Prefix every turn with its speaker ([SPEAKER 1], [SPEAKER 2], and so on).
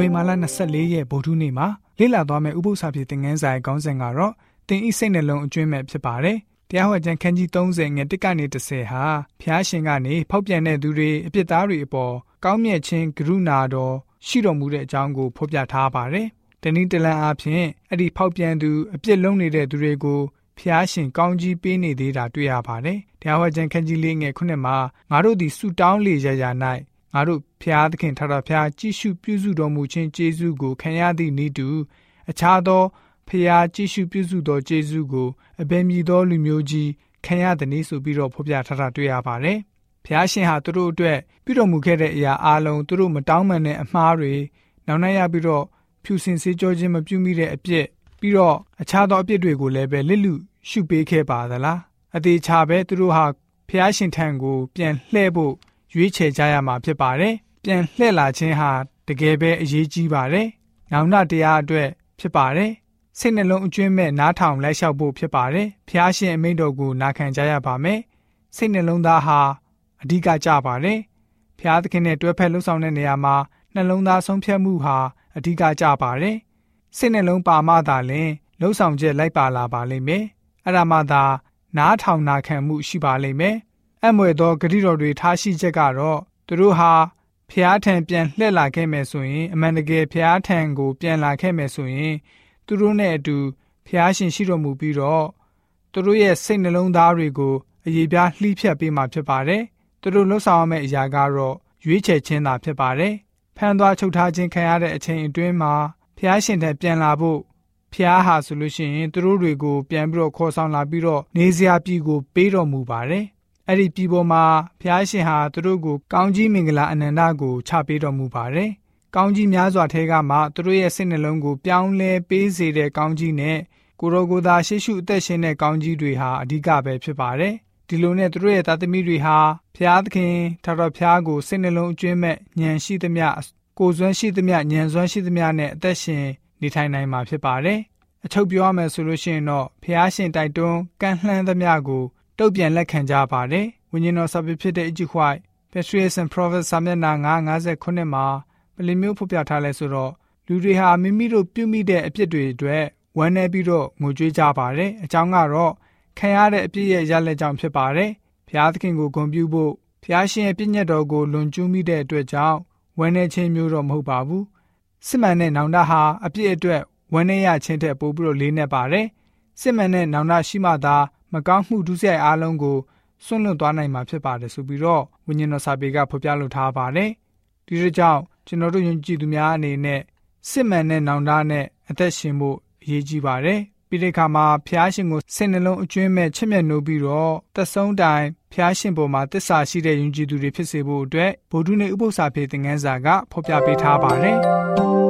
[SPEAKER 1] နိုဝင်ဘာလ24ရက်ဗုဒ္ဓနေ့မှာလေ့လာသွားမယ့်ဥပုသ္စာပြေသင်ခန်းစာရဲ့ခေါင်းစဉ်ကတော့တင်ဤစိတ်နှလုံးအကျွမ်းမဲ့ဖြစ်ပါတယ်။တရားဟောကျမ်းခန်းကြီး30ငွေ1ကနေ30ဟာဖျားရှင်ကနေဖောက်ပြန်တဲ့သူတွေအပြစ်သားတွေအပေါ်ကောင်းမြတ်ခြင်းကရုဏာတော်ရှိတော်မူတဲ့အကြောင်းကိုဖော်ပြထားပါတယ်။တနည်းတလန်အားဖြင့်အဲ့ဒီဖောက်ပြန်သူအပြစ်လုံးနေတဲ့သူတွေကိုဖျားရှင်ကောင်းကြီးပေးနေသေးတာတွေ့ရပါတယ်။တရားဟောကျမ်းခန်းကြီးလေးငယ်ခုနှစ်မှာငါတို့သည်ဆုတောင်းလေရရ၌ ငါတို့ဖျားသခင်ထထဖျားကြည်ရှုပြုစုတော်မူခြင်းကျေးဇူးကိုခံရသည့်ဤတူအခြားသောဖျားကြည်ရှုပြုစုသောကျေးဇူးကိုအဘယ်မည်သောလူမျိုးကြီးခံရသည်နည်းဆိုပြီးတော့ဖော်ပြထားတာတွေ့ရပါတယ်။ဖျားရှင်ဟာသူတို့အတွက်ပြုတော်မူခဲ့တဲ့အရာအလုံးသူတို့မတောင်းပန်တဲ့အမှားတွေနောက်နိုင်ရပြီးတော့ဖြူစင်စေးကြောခြင်းမပြုမိတဲ့အပြစ်ပြီးတော့အခြားသောအပြစ်တွေကိုလည်းပဲလစ်လူရှုပေးခဲ့ပါသလားအသေးချာပဲသူတို့ဟာဖျားရှင်ထံကိုပြန်လှည့်ဖို့ ရွေးချယ်ကြရမှာဖြစ်ပါတယ်ပြန်လှည့်လာခြင်းဟာတကယ်ပဲအရေးကြီးပါတယ်နောင်နာတရားအတွက်ဖြစ်ပါတယ်စိတ်နှလုံးအကျွမ်းမဲ့နားထောင်လိုက်လျှောက်ဖို့ဖြစ်ပါတယ်ဖျားရှင်အမိန့်တော်ကိုနာခံကြရပါမယ်စိတ်နှလုံးသားဟာအဓိကကြပါတယ်ဖျားသခင်နဲ့တွဲဖက်လှုပ်ဆောင်တဲ့နေရာမှာနှလုံးသားဆုံးဖြတ်မှုဟာအဓိကကြပါတယ်စိတ်နှလုံးပါမှသာလျှင်လှုပ်ဆောင်ချက်လိုက်ပါလာပါလိမ့်မယ်အဲ့ဒါမှသာနားထောင်နာခံမှုရှိပါလိမ့်မယ် အမွေသောဂရိတော်တွေထားရှိချက်ကတော့သူတို့ဟာဖျားထံပြန်လှည့်လာခဲ့မယ်ဆိုရင်အမှန်တကယ်ဖျားထံကိုပြန်လာခဲ့မယ်ဆိုရင်သူတို့နဲ့အတူဖျားရှင်ရှိတော်မူပြီးတော့သူတို့ရဲ့စိတ်နှလုံးသားတွေကိုအရေးပြားလှိဖြတ်ပေးမှာဖြစ်ပါတယ်။သူတို့လှုပ်ဆောင်ရမယ့်အရာကတော့ရွေးချယ်ခြင်းသာဖြစ်ပါတယ်။ဖန်သွားချုပ်ထားခြင်းခံရတဲ့အချိန်အတွင်းမှာဖျားရှင်ထံပြန်လာဖို့ဖျားဟာဆိုလို့ရှိရင်သူတို့တွေကိုပြန်ပြီးတော့ခေါ်ဆောင်လာပြီးတော့နေစရာပြည်ကိုပေးတော်မူပါတယ်။ အဲ့ဒီပြည်ပေါ်မှာဖျားရှင်ဟာသူတို့ကိုကောင်းကြီးမင်္ဂလာအနန္တကိုချပေးတော်မူပါတယ်။ကောင်းကြီးများစွာထဲကမှသူတို့ရဲ့စိတ်နှလုံးကိုပြောင်းလဲပေးစေတဲ့ကောင်းကြီးနဲ့ကိုရောကိုသာရှေ့ရှုအသက်ရှင်တဲ့ကောင်းကြီးတွေဟာအဓိကပဲဖြစ်ပါတယ်။ဒီလိုနဲ့သူတို့ရဲ့သားသမီးတွေဟာဖျားသခင်ထာတော်ဖျားကိုစိတ်နှလုံးအကျွမ်းမဲ့ဉာဏ်ရှိသမျှကိုယ်စွမ်းရှိသမျှဉာဏ်စွမ်းရှိသမျှနဲ့အသက်ရှင်နေထိုင်နိုင်မှာဖြစ်ပါတယ်။အချုပ်ပြောရမယ်ဆိုလို့ရှိရင်တော့ဖះရှင်တိုက်တွန်းကန့်လှမ်းသမျှကို တုတ်ပြန်လက်ခံကြပါတယ်။ဝိညာဉ်တော်စာပေဖြစ်တဲ့ Egypt White Patriarchs and Prophets စာမျက်နှာ959မှာပလင်မျိုးဖော်ပြထားလဲဆိုတော့လူတွေဟာမိမိတို့ပြုမိတဲ့အပြစ်တွေအတွက်ဝမ်းနည်းပြီးတော့ငိုကြွေးကြပါတယ်။အကြောင်းကတော့ခံရတဲ့အပြစ်ရဲ့ရလက်ကြောင့်ဖြစ်ပါတယ်။ဘုရားသခင်ကိုဂုဏ်ပြုဖို့ဘုရားရှင်ရဲ့ပြည့်ညတ်တော်ကိုလွန်ကျူးမိတဲ့အတွက်ကြောင့်ဝမ်းနည်းခြင်းမျိုးတော့မဟုတ်ပါဘူး။စစ်မှန်တဲ့နောင်တဟာအပြစ်အတွက်ဝမ်းနည်းရခြင်းတဲ့ပို့ပြီးတော့လေးနက်ပါတယ်။စစ်မှန်တဲ့နောင်တရှိမှသာ မကောင်းမှုဒုစရိုက်အားလုံးကိုစွန့်လွတ်သွားနိုင်မှာဖြစ်ပါတယ်ဆိုပြီးတော့ဝိညာဉ်တော်စာပေကဖော်ပြလိုထားပါတယ်။ဒီလိုကြောင့်ကျွန်တော်တို့ယုံကြည်သူများအနေနဲ့စစ်မှန်တဲ့နောင်တနဲ့အသက်ရှင်ဖို့အရေးကြီးပါတယ်။ပြီးတဲ့အခါမှာဖျားရှင်ကိုစိတ်နှလုံးအကျွမ်းမဲ့ချစ်မြတ်နိုးပြီးတော့သက်ဆုံးတိုင်ဖျားရှင်ပေါ်မှာတစ္ဆာရှိတဲ့ယုံကြည်သူတွေဖြစ်စေဖို့အတွက်ဗုဒ္ဓနဲ့ဥပု္ပ္ပစာဖေသင်ခန်းစာကဖော်ပြပေးထားပါတယ်။